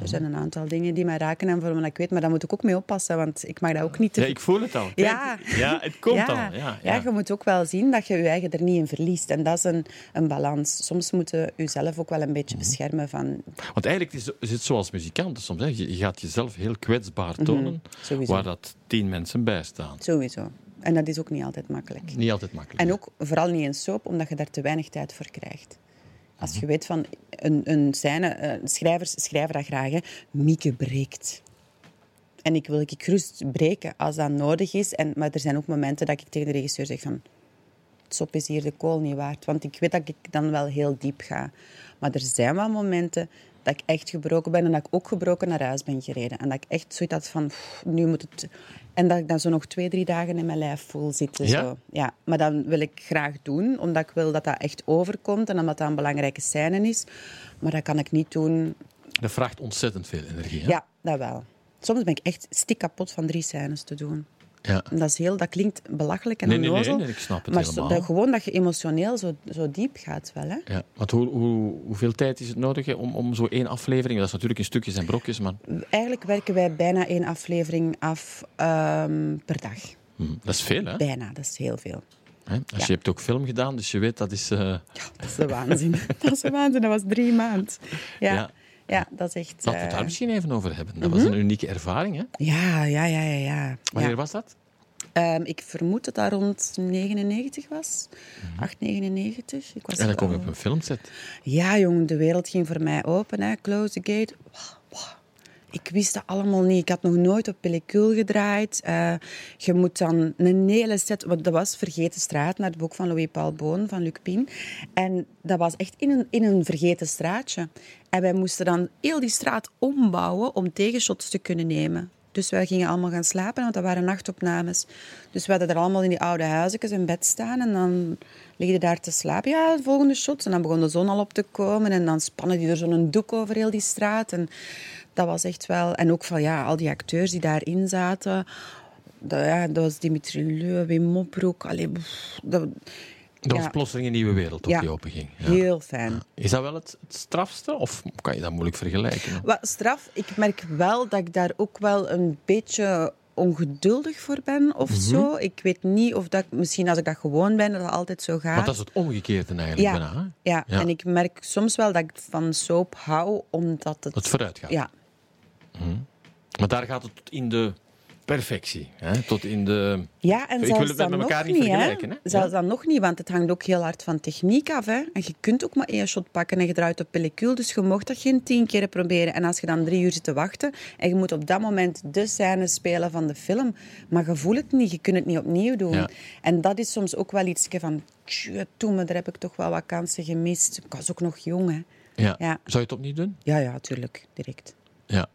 Er zijn een aantal dingen die mij raken en waarvan ik weet, maar daar moet ik ook mee oppassen, want ik mag dat ook niet te Ja, ik voel het al. Kijk, Ja. ja het komt ja, al. Ja, ja. ja, je moet ook wel zien dat je je eigen er niet in verliest. En dat is een, een balans. Soms moet je jezelf ook wel een beetje Mhm. beschermen van... Want eigenlijk is, is het zoals muzikanten soms. Hè. Je, je gaat jezelf heel kwetsbaar tonen, Mhm, sowieso. waar dat tien mensen bij staan. Sowieso. En dat is ook niet altijd makkelijk. Niet altijd makkelijk. En ook vooral niet in soap, omdat je daar te weinig tijd voor krijgt. Als Mhm. je weet van een, een scène, eh, schrijvers schrijven dat graag, hè, Mieke breekt. En ik wil ik gerust breken als dat nodig is. En, maar er zijn ook momenten dat ik tegen de regisseur zeg van... Sop is hier de kool niet waard. Want ik weet dat ik dan wel heel diep ga. Maar er zijn wel momenten dat ik echt gebroken ben en dat ik ook gebroken naar huis ben gereden. En dat ik echt zoiets had van, "Pff, nu moet het... En dat ik dan zo nog twee, drie dagen in mijn lijf voel zitten. Ja? Zo. Ja, maar dan wil ik graag doen, omdat ik wil dat dat echt overkomt en omdat dat een belangrijke scène is. Maar dat kan ik niet doen. Dat vraagt ontzettend veel energie. Hè? Ja, dat wel. Soms ben ik echt stik kapot van drie scènes te doen. Ja. En dat, is heel, dat klinkt belachelijk en Nee, nee, nee, onnozel. nee, ik snap het maar helemaal. dat, gewoon dat je emotioneel zo, zo diep gaat wel. Hè? Ja, want hoe, hoe, hoeveel tijd is het nodig hè, om, om zo één aflevering, dat is natuurlijk in stukjes en brokjes, maar Eigenlijk werken wij bijna één aflevering af ehm, per dag. hm, dat is veel, hè? Bijna, dat is heel veel. Hè? Als Ja. Je hebt ook film gedaan, dus je weet dat is... eh, Ja, dat is de waanzin. dat is de waanzin, dat was drie maanden. Ja, Ja. Ja. dat is echt... Laten we het eh, daar misschien even over hebben. Dat was een unieke ervaring, hè? Ja, ja, ja, ja. ja. Wanneer ja. was dat? Ehm, ik vermoed dat dat rond 99 was. 8, 99. Ik was Mhm. En dan kom je op een filmset. Ja, jongen, de wereld ging voor mij open. Hè. Close the gate. Ik wist dat allemaal niet. Ik had nog nooit op pellicule gedraaid. Eh, je moet dan een hele set... Want dat was Vergeten Straat, naar het boek van Louis Paul Boon, van Luc Pien. En dat was echt in een, in een vergeten straatje. En wij moesten dan heel die straat ombouwen om tegenshots te kunnen nemen. Dus wij gingen allemaal gaan slapen, want dat waren nachtopnames. Dus we hadden er allemaal in die oude huisjes in bed staan en dan lig je daar te slapen. Ja, de volgende shots. En dan begon de zon al op te komen en dan spannen die er zo'n doek over heel die straat. En dat was echt wel... En ook van, ja, al die acteurs die daarin zaten. Dat, ja, dat was Dimitri Leu, Wim Moproek. Allee, pff, dat, Dat was Ja. plotseling een nieuwe wereld op Ja. die openging. Ja. heel fijn. Is dat wel het, het strafste? Of kan je dat moeilijk vergelijken? Wat straf, ik merk wel dat ik daar ook wel een beetje ongeduldig voor ben of Mhm. zo. Ik weet niet of dat, misschien als ik dat gewoon ben, dat dat altijd zo gaat. Want dat is het omgekeerde eigenlijk bijna. Ja. Ja. en ik merk soms wel dat ik van soap hou, omdat het... Het vooruit gaat. Ja, Maar daar gaat het tot in de perfectie. Hè? Tot in de... ja, en Ik wil het dan met elkaar niet vergelijken, Hè? Zelfs Ja. dan nog niet, want het hangt ook heel hard van techniek af. Hè? En je kunt ook maar één shot pakken en je draait op pellicule, dus je mocht dat geen tien keer proberen. En als je dan drie uur zit te wachten en je moet op dat moment de scène spelen van de film, maar je voelt het niet, je kunt het niet opnieuw doen. Ja. En dat is soms ook wel iets van, toen, maar daar heb ik toch wel wat kansen gemist. Ik was ook nog jong, hè. Ja. Ja. Zou je het opnieuw doen? Ja, ja, tuurlijk, direct. Ja.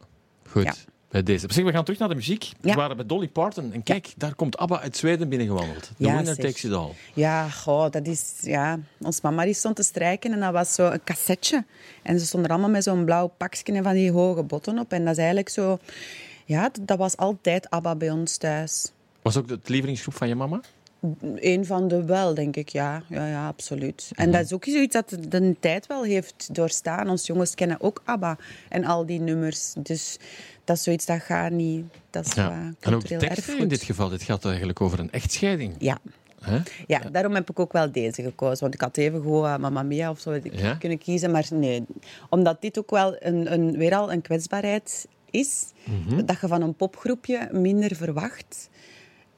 Goed. Ja. Bij deze. Zeg, we gaan terug naar de muziek. We waren bij Dolly Parton. En kijk, daar komt ABBA uit Zweden binnengewandeld. The Ja, winner takes it all. Ja, goh, dat is... Ja, ons mama die stond te strijken en dat was zo een cassetje. En ze stonden er allemaal met zo'n blauw pakje en van die hoge botten op. En dat is eigenlijk zo... Ja, dat was altijd ABBA bij ons thuis. Was ook de lievelingsgroep van je mama? Een van de wel, denk ik, ja. Ja, ja absoluut. En dat is ook zoiets dat de, tijd wel heeft doorstaan. Ons jongens kennen ook ABBA en al die nummers. Dus dat is zoiets dat gaat niet... Dat is Ja. En ook de in dit geval. Dit gaat eigenlijk over een echtscheiding. Ja. Ja, daarom heb ik ook wel deze gekozen. Want ik had even gewoon uh, Mamma Mia of zo Ja? kunnen kiezen. Maar nee, omdat dit ook wel een, een, weer al een kwetsbaarheid is. Mhm. Dat je van een popgroepje minder verwacht.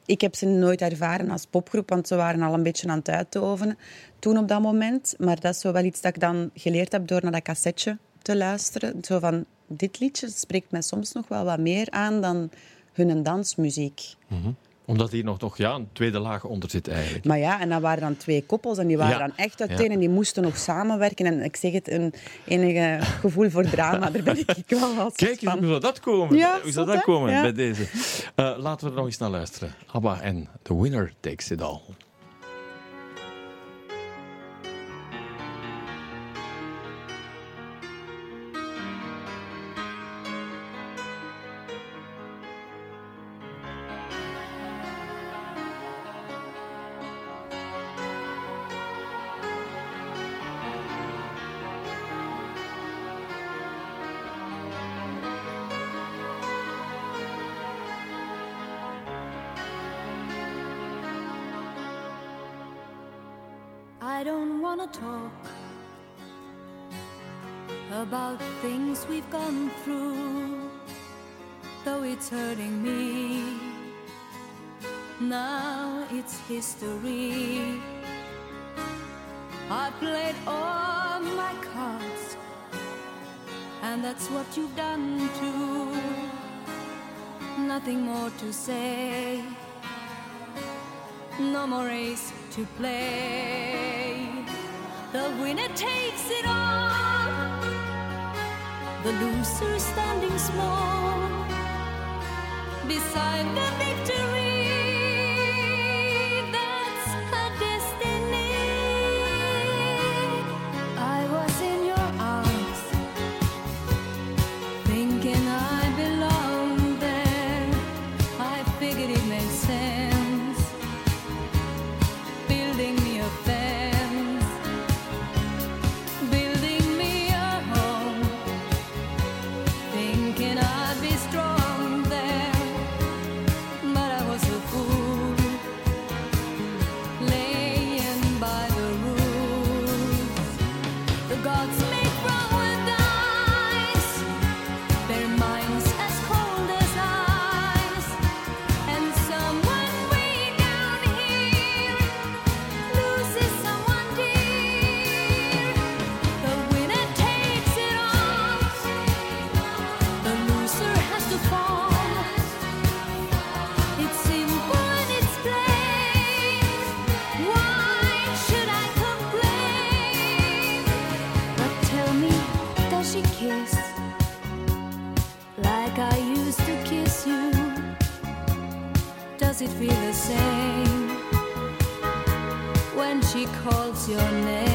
Ik heb ze nooit ervaren als popgroep, want ze waren al een beetje aan het uitovenen toen op dat moment. Maar dat is zo wel iets dat ik dan geleerd heb door naar dat cassetje te luisteren. Zo van, dit liedje spreekt mij soms nog wel wat meer aan dan hun dansmuziek. Omdat hier nog, nog ja, een tweede laag onder zit eigenlijk. Maar ja, en dat waren dan twee koppels en die waren Ja. dan echt uiteen Ja. en die moesten nog samenwerken. En ik zeg het, een enige gevoel voor drama, daar ben ik wel als Kijk van. hoe zou dat komen? Ja, hoe zou dat komen bij deze? Eh, laten we er nog eens naar luisteren. ABBA en The Winner Takes It All. History. I played all my cards, and that's what you've done too. Nothing more to say no more race to play. The winner takes it all, the loser standing small beside the victory. canciones.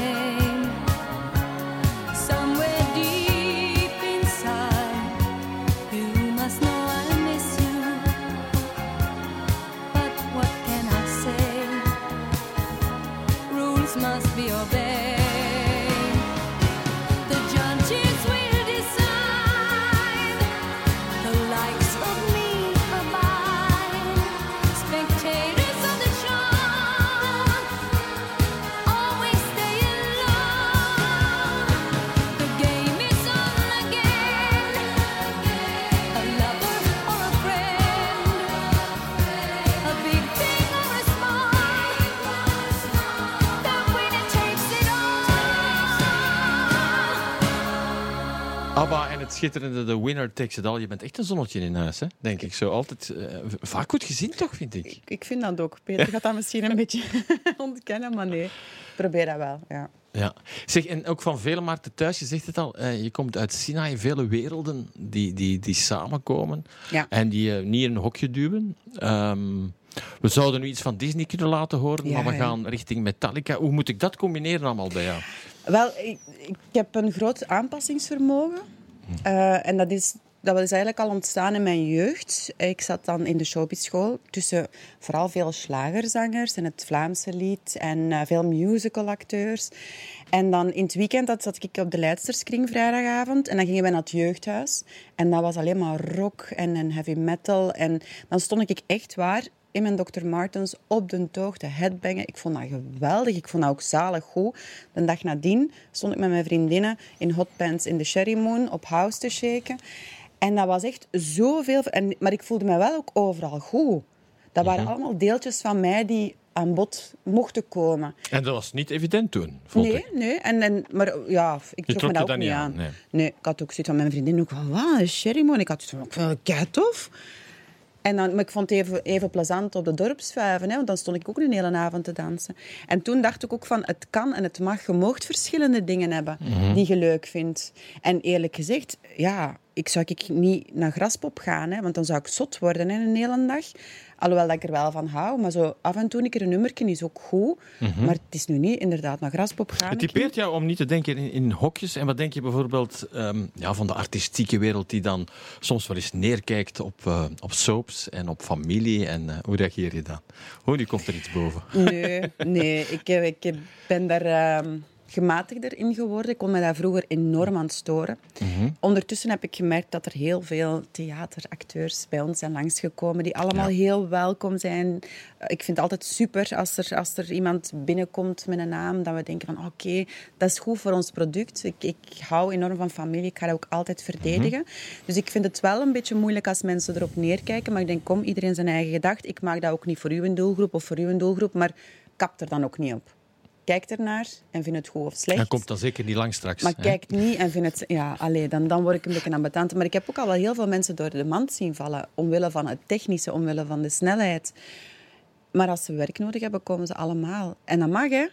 Schitterende The Winner Takes It All. Je bent echt een zonnetje in huis, hè? denk ik zo. Altijd eh, vaak goed gezien, toch, vind ik. Ik, ik vind dat ook. Peter gaat dat misschien een beetje ontkennen, maar nee. Probeer dat wel, ja. Ja. Zeg, en ook van vele Maarten thuis, je zegt het al, eh, je komt uit Sinai, vele werelden die, die, die samenkomen Ja. en die eh, niet in een hokje duwen. Ehm, we zouden nu iets van Disney kunnen laten horen, Ja, maar we gaan richting Metallica. Hoe moet ik dat combineren allemaal bij jou? Wel, ik, ik heb een groot aanpassingsvermogen. Eh, en dat is dat was eigenlijk al ontstaan in mijn jeugd. Ik zat dan in de showbizschool tussen vooral veel slagerzangers en het Vlaamse lied en eh, veel musicalacteurs. En dan in het weekend dat zat ik op de Leidsterskring vrijdagavond en dan gingen we naar het jeugdhuis. En dat was alleen maar rock en, en heavy metal. En dan stond ik echt waar in mijn Dr. Martens op de toog te headbangen. Ik vond dat geweldig. Ik vond dat ook zalig goed. De dag nadien stond ik met mijn vriendinnen in hotpants in de Sherry Moon op house te shaken. En dat was echt zoveel... En, maar ik voelde me wel ook overal goed. Dat waren allemaal deeltjes van mij die aan bod mochten komen. En dat was niet evident toen, vond Nee, ik. nee. En, en, maar ja, ik trok trok me dat ook niet aan. aan, nee. ik had ook zoiets van mijn vriendin ook van, wat, een sherrymoon? Ik had zoiets van, het tof. En dan, maar ik vond het even, even plezant op de dorpsvuiven, hè, want dan stond ik ook een hele avond te dansen. En toen dacht ik ook van, het kan en het mag. Je verschillende dingen hebben Mhm. die je leuk vindt. En eerlijk gezegd, ja, ik zou ik niet naar Graspop gaan, hè, want dan zou ik zot worden hè, een hele dag. Alhoewel dat ik er wel van hou, maar zo af en toe een keer een nummertje is ook goed. Maar het is nu niet inderdaad naar Graspop gaan. Mhm. Het typeert jou om niet te denken in, in hokjes. En wat denk je bijvoorbeeld ehm, ja, van de artistieke wereld die dan soms wel eens neerkijkt op, eh, op soaps en op familie? En eh, hoe reageer je dan? Hoe, nu komt er iets boven. Nee, nee ik, eh, ik ben daar ehm, gematigder in geworden. Ik kon me daar vroeger enorm aan storen. Ondertussen heb ik gemerkt dat er heel veel theateracteurs bij ons zijn langsgekomen, die allemaal Ja. heel welkom zijn. Eh, Ik vind het altijd super als er, als er iemand binnenkomt met een naam, dat we denken van oké, dat is goed voor ons product. Ik, ik hou enorm van familie, ik ga dat ook altijd verdedigen. Dus ik vind het wel een beetje moeilijk als mensen erop neerkijken, maar ik denk kom, iedereen zijn eigen gedacht. Ik maak dat ook niet voor uw doelgroep of voor uw doelgroep, maar kap er dan ook niet op. Kijk ernaar en vind het goed of slecht. Dat komt dan zeker niet lang straks. Maar hè? kijk niet en vind het... Ja, allee, dan, dan word ik een beetje ambetant. Maar ik heb ook al wel heel veel mensen door de mand zien vallen. Omwille van het technische, omwille van de snelheid. Maar als ze werk nodig hebben, komen ze allemaal. En dat mag, hè.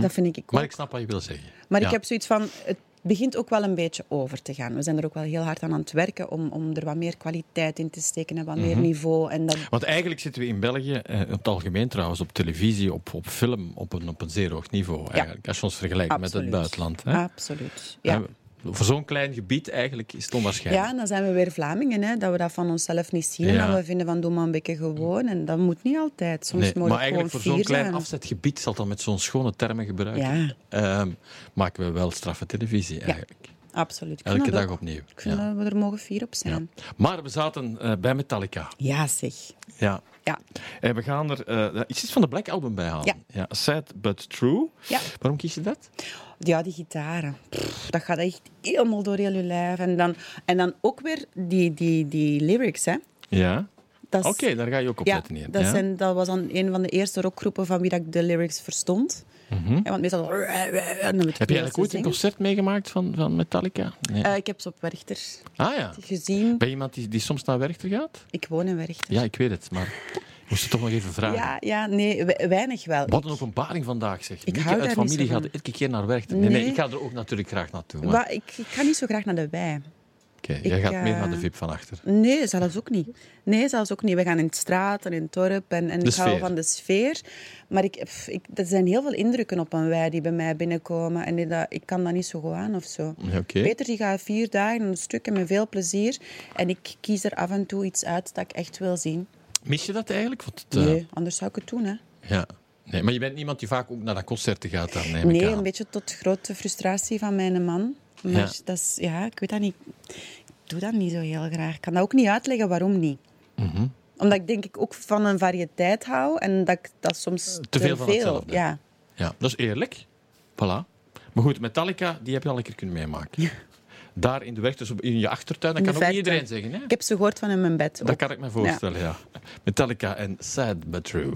Dat vind ik ook. Mhm. Maar ik snap wat je wil zeggen. Maar Ja. ik heb zoiets van... Het begint ook wel een beetje over te gaan. We zijn er ook wel heel hard aan aan het werken om, om er wat meer kwaliteit in te steken en wat Mhm. meer niveau. En dat, Want eigenlijk zitten we in België, eh, op het algemeen trouwens, op televisie, op, op film, op een, op een zeer hoog niveau. Eigenlijk, als je ons vergelijkt met het buitenland. Hè? Absoluut. Ja. Voor zo'n klein gebied eigenlijk is het onwaarschijnlijk. Ja, en dan zijn we weer Vlamingen, hè, dat we dat van onszelf niet zien. Ja. Dat we vinden van doe maar een beetje gewoon. En dat moet niet altijd. Soms Nee, moet maar eigenlijk voor zo'n klein afzetgebied, zal dan met zo'n schone termen gebruiken, Ja. ehm, maken we wel straffe televisie eigenlijk. Absoluut. Elke dat dag ook. opnieuw. Ik vind Ja. dat we er mogen fier op Ja. zijn. Maar we zaten eh, bij Metallica. Ja, zeg. Ja. Ja. En we gaan er eh, iets van de Black Album bij halen. Ja. Sad but True. Ja. Waarom kies je dat? Ja, die gitaren. Pff, dat gaat echt helemaal door heel je lijf. En dan, en dan ook weer die, die, die lyrics, hè. Ja. Oké, daar ga je ook op letten dat, zijn, dat was dan een van de eerste rockgroepen van wie dat ik de lyrics verstond. Want meestal... Mhm. Heb je eigenlijk ooit een concert meegemaakt van, van Metallica? Nee. Eh, ik heb ze op Werchter ah ja. gezien. Ben je iemand die, die soms naar Werchter gaat? Ik woon in Werchter. Ja, ik weet het, maar moest het toch nog even vragen. Ja, ja, nee, we- weinig wel. Wat een openbaring vandaag, zeg. Ik Mieke uit familie gaat elke keer naar Werchter. Nee, nee, Nee. ik ga er ook natuurlijk graag naartoe. Maar... Ik, ik ga niet zo graag naar de wei. Oké, jij gaat meer eh, naar de VIP van achter. Nee, zelfs ook niet. Nee, zelfs ook niet. We gaan in de straat en in het dorp en, en De ik hou van de sfeer. Maar ik, pff, ik, er zijn heel veel indrukken op een wei die bij mij binnenkomen. En die dat, ik kan dat niet zo goed aan of zo. Oké. Peter die gaat vier dagen een stuk en met veel plezier. En ik kies er af en toe iets uit dat ik echt wil zien. Mis je dat eigenlijk? Want het, eh, Nee, anders zou ik het doen. Hè. ja. nee, maar je bent iemand die vaak ook naar dat concerten gaat, daar neem ik Nee, aan. een beetje tot grote frustratie van mijn man. Maar Ja. dat is, ja, ik weet dat niet. Ik doe dat niet zo heel graag. Ik kan dat ook niet uitleggen waarom niet. Mhm. Omdat ik denk ik ook van een variëteit hou en dat ik dat soms Te veel van hetzelfde. Ja. Ja, dat is eerlijk. Voilà. Maar goed, Metallica, die heb je al een keer kunnen meemaken. Daar in de weg, dus in je achtertuin, dat kan ook niet iedereen zeggen. Hè? Ik heb ze gehoord van in mijn bed. Dat kan ik me voorstellen, ja. Metallica en Sad But True.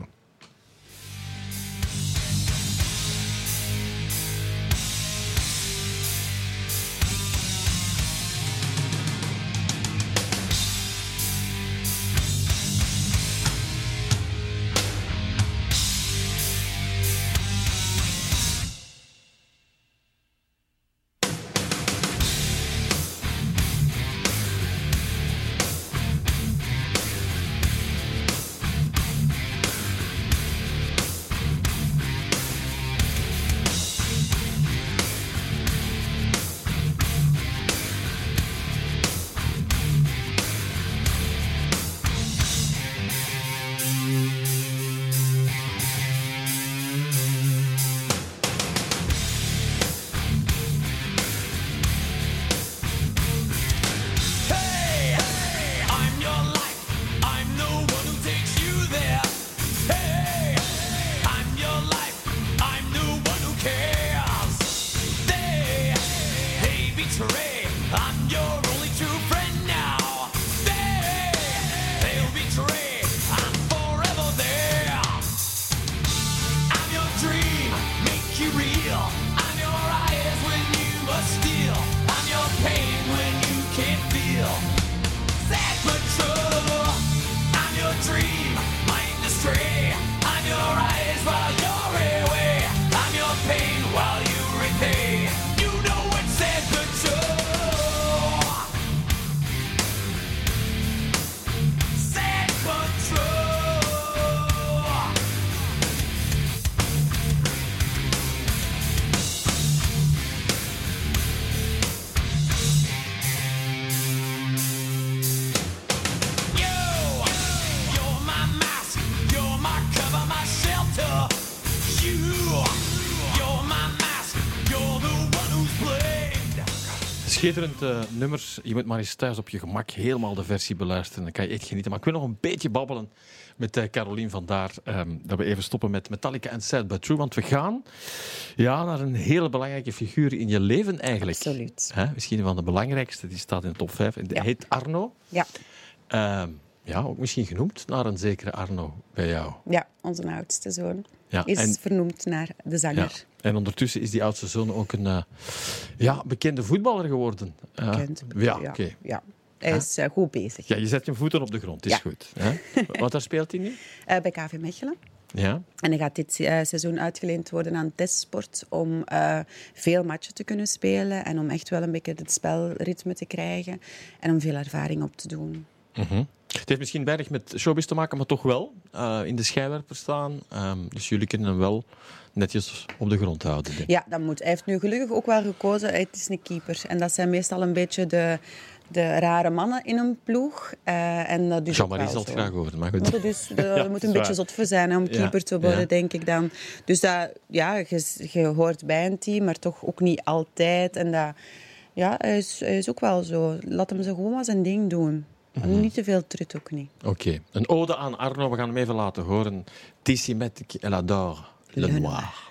Schitterend eh, nummers. Je moet maar eens thuis op je gemak helemaal de versie beluisteren. Dan kan je echt genieten. Maar ik wil nog een beetje babbelen met eh Carolien vandaar. ehm dat we even stoppen met Metallica en Sad But True. Want we gaan ja, naar een hele belangrijke figuur in je leven eigenlijk. Absoluut. Hè, misschien een van de belangrijkste. Die staat in de top 5. Die Ja. heet Arno. Ja, Ehm, ja, ook misschien genoemd naar een zekere Arno bij jou. ja onze oudste zoon Ja, is en- vernoemd naar de Ja. En ondertussen is die oudste zoon ook een eh, ja, bekende voetballer geworden. Eh, Bekend. Ja, oké. ja. Hij is eh, goed bezig. Ja, je zet je voeten op de grond, is Ja. goed. Wat daar speelt hij nu? Bij KV Mechelen. Ja. En hij gaat dit seizoen uitgeleend worden aan Testsport om veel matchen te kunnen spelen en om echt wel een beetje het spelritme te krijgen en om veel ervaring op te doen. Mhm. Het heeft misschien weinig met showbiz te maken, maar toch wel eh, in de schijnwerper staan. Ehm, dus jullie kunnen hem wel netjes op de grond houden. denk ik. Ja, dat moet. Hij heeft nu gelukkig ook wel gekozen. Het is een keeper. En dat zijn meestal een beetje de, de rare mannen in een ploeg. Eh, en dat is ook Jean-Marie zal het graag horen, maar goed. Maar Ja, dat moet een beetje zot voor zijn hè, om Ja, keeper te worden, ja. denk ik dan. Dus dat, ja, je, je hoort bij een team, maar toch ook niet altijd. En dat, ja, hij is, hij is ook wel zo. Laat hem zo gewoon maar zijn ding doen. Mhm. Niet te veel trut ook niet. Oké, een ode aan Arno. We gaan hem even laten horen. Tissimetic, elle adore le Le noir.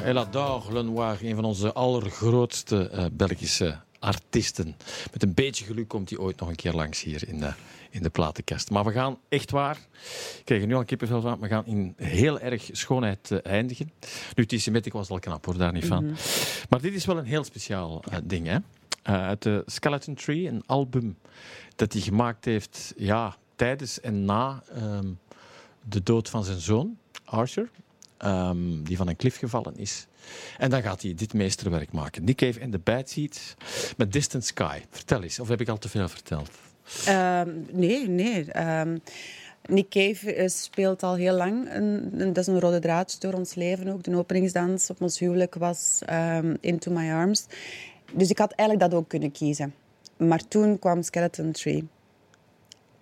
Arno, elle adore le noir. Een van onze allergrootste eh, Belgische artiesten. Met een beetje geluk komt hij ooit nog een keer langs hier in de, in de platenkast. Maar we gaan echt waar, ik krijg er nu al kippenvel van, we gaan in heel erg schoonheid eh, eindigen. Nu, Tissimetic was al knap hoor, daar niet van. Maar dit is wel een heel speciaal eh, ding. Hè? Uit de Skeleton Tree, een album dat hij gemaakt heeft ja, tijdens en na ehm, de dood van zijn zoon, Arthur. Ehm, die van een klif gevallen is. En dan gaat hij dit meesterwerk maken. Nick Cave in the Bad met Distant Sky. Vertel eens, of heb ik al te veel verteld? Ehm, nee, nee. Ehm, Nick Cave eh, speelt al heel lang. Een, dat is een rode draad door ons leven ook. De openingsdans op ons huwelijk was Into My Arms. Dus ik had eigenlijk dat ook kunnen kiezen. Maar toen kwam Skeleton Tree.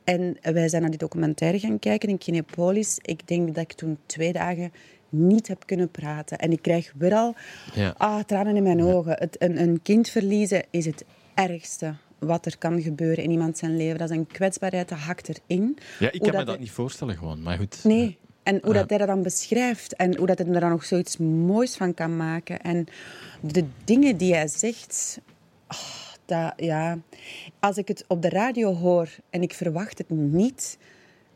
En wij zijn naar die documentaire gaan kijken in Kinepolis. Ik denk dat ik toen twee dagen niet heb kunnen praten. En ik krijg weer al Ja. ah, tranen in mijn ogen. Het, een, een kind verliezen is het ergste wat er kan gebeuren in iemand zijn leven. Dat is een kwetsbaarheid, dat hakt erin. Ja, ik kan me dat niet voorstellen gewoon, maar goed. Nee. En hoe dat hij dat dan beschrijft en hoe dat hij er dan nog zoiets moois van kan maken. En de dingen die hij zegt, oh, dat, ja. als ik het op de radio hoor en ik verwacht het niet,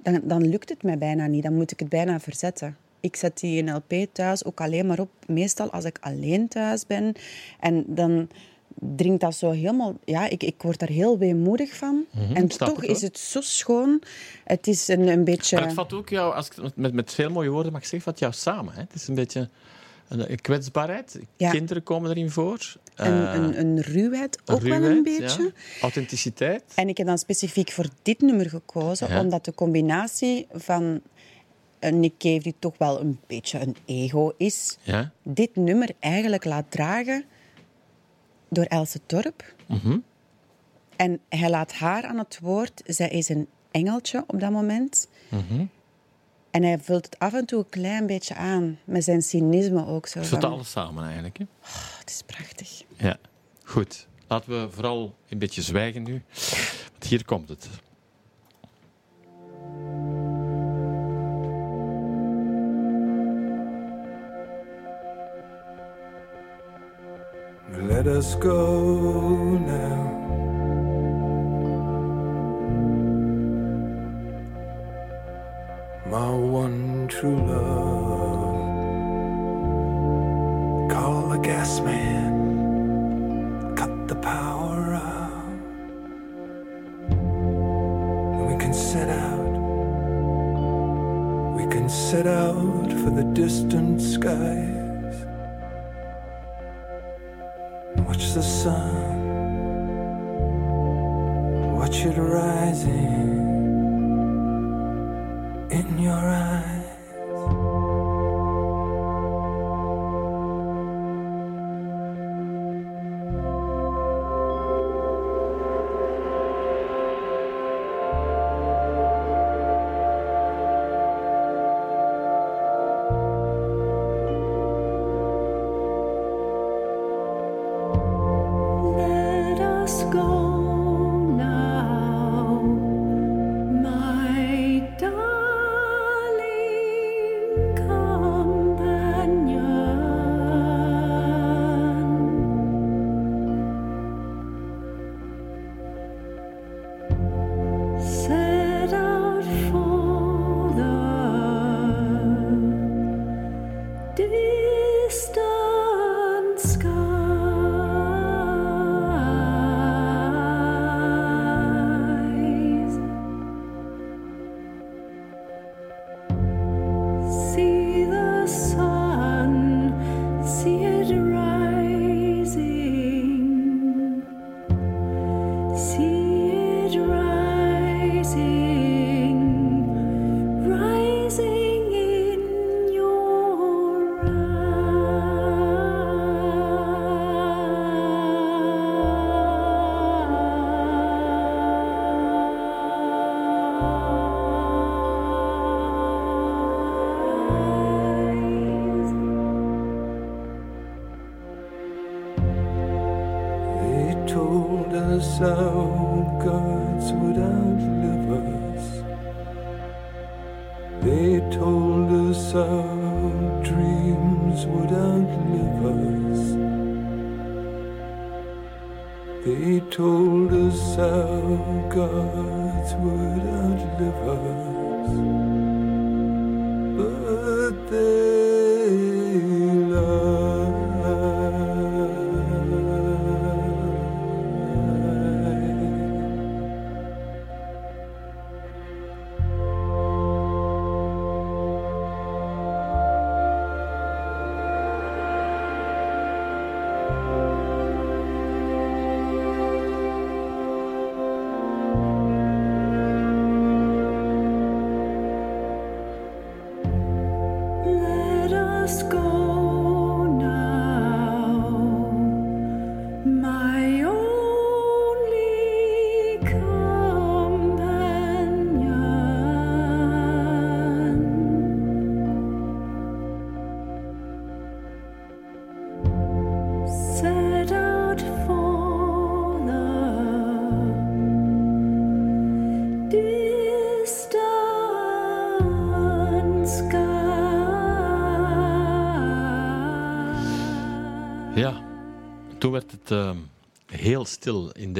dan, dan lukt het mij bijna niet. Dan moet ik het bijna verzetten. Ik zet die in LP thuis ook alleen maar op, meestal als ik alleen thuis ben. En dan dringt dat zo helemaal... Ja, ik, ik word daar heel weemoedig van. en snap toch is het zo schoon. Het is een, een beetje... Maar het vat ook jou, als ik met, met veel mooie woorden mag zeggen, vat jou samen. Hè? Het is een beetje een, kwetsbaarheid. Ja. Kinderen komen erin voor. een, Eh, een, een ruwheid ook wel ruwheid, een beetje. ja. Authenticiteit. En ik heb dan specifiek voor dit nummer gekozen, Ja. omdat de combinatie van een Nick Cave, die toch wel een beetje een ego is, Ja. dit nummer eigenlijk laat dragen door Else Torp. Mhm. En hij laat haar aan het woord. Zij is een engeltje op dat moment. Mhm. En hij vult het af en toe een klein beetje aan, met zijn cynisme ook. Zo Zit van, alles samen eigenlijk. Hè? "Oh, het is prachtig. Ja. Goed. Laten we vooral een beetje zwijgen nu. Want hier komt het. Let us go now. My one true love. Call the gas man. Cut the power out. And we can set out. We can set out for the distant skies. The sun, watch it rising in your eyes. Dreams would outlive us. They told us our gods would outlive us. But they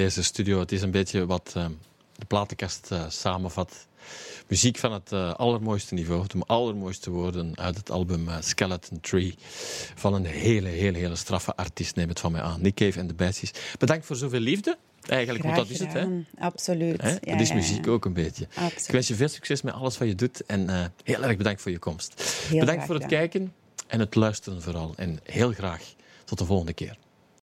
deze studio. Het is een beetje wat ehm, de platenkast eh, samenvat. Muziek van het eh, allermooiste niveau, de allermooiste woorden uit het album eh, Skeleton Tree. Van een hele, hele, hele straffe artiest, neem het van mij aan. Nick Cave en de Bijsies. Bedankt voor zoveel liefde. Eigenlijk, want dat is het, hè? Absoluut. Hè? Ja, het is ja, muziek ja. ook een beetje. Absoluut. Ik wens je veel succes met alles wat je doet. En eh, heel erg bedankt voor je komst. Heel bedankt voor het kijken en het luisteren vooral. En heel graag tot de volgende keer.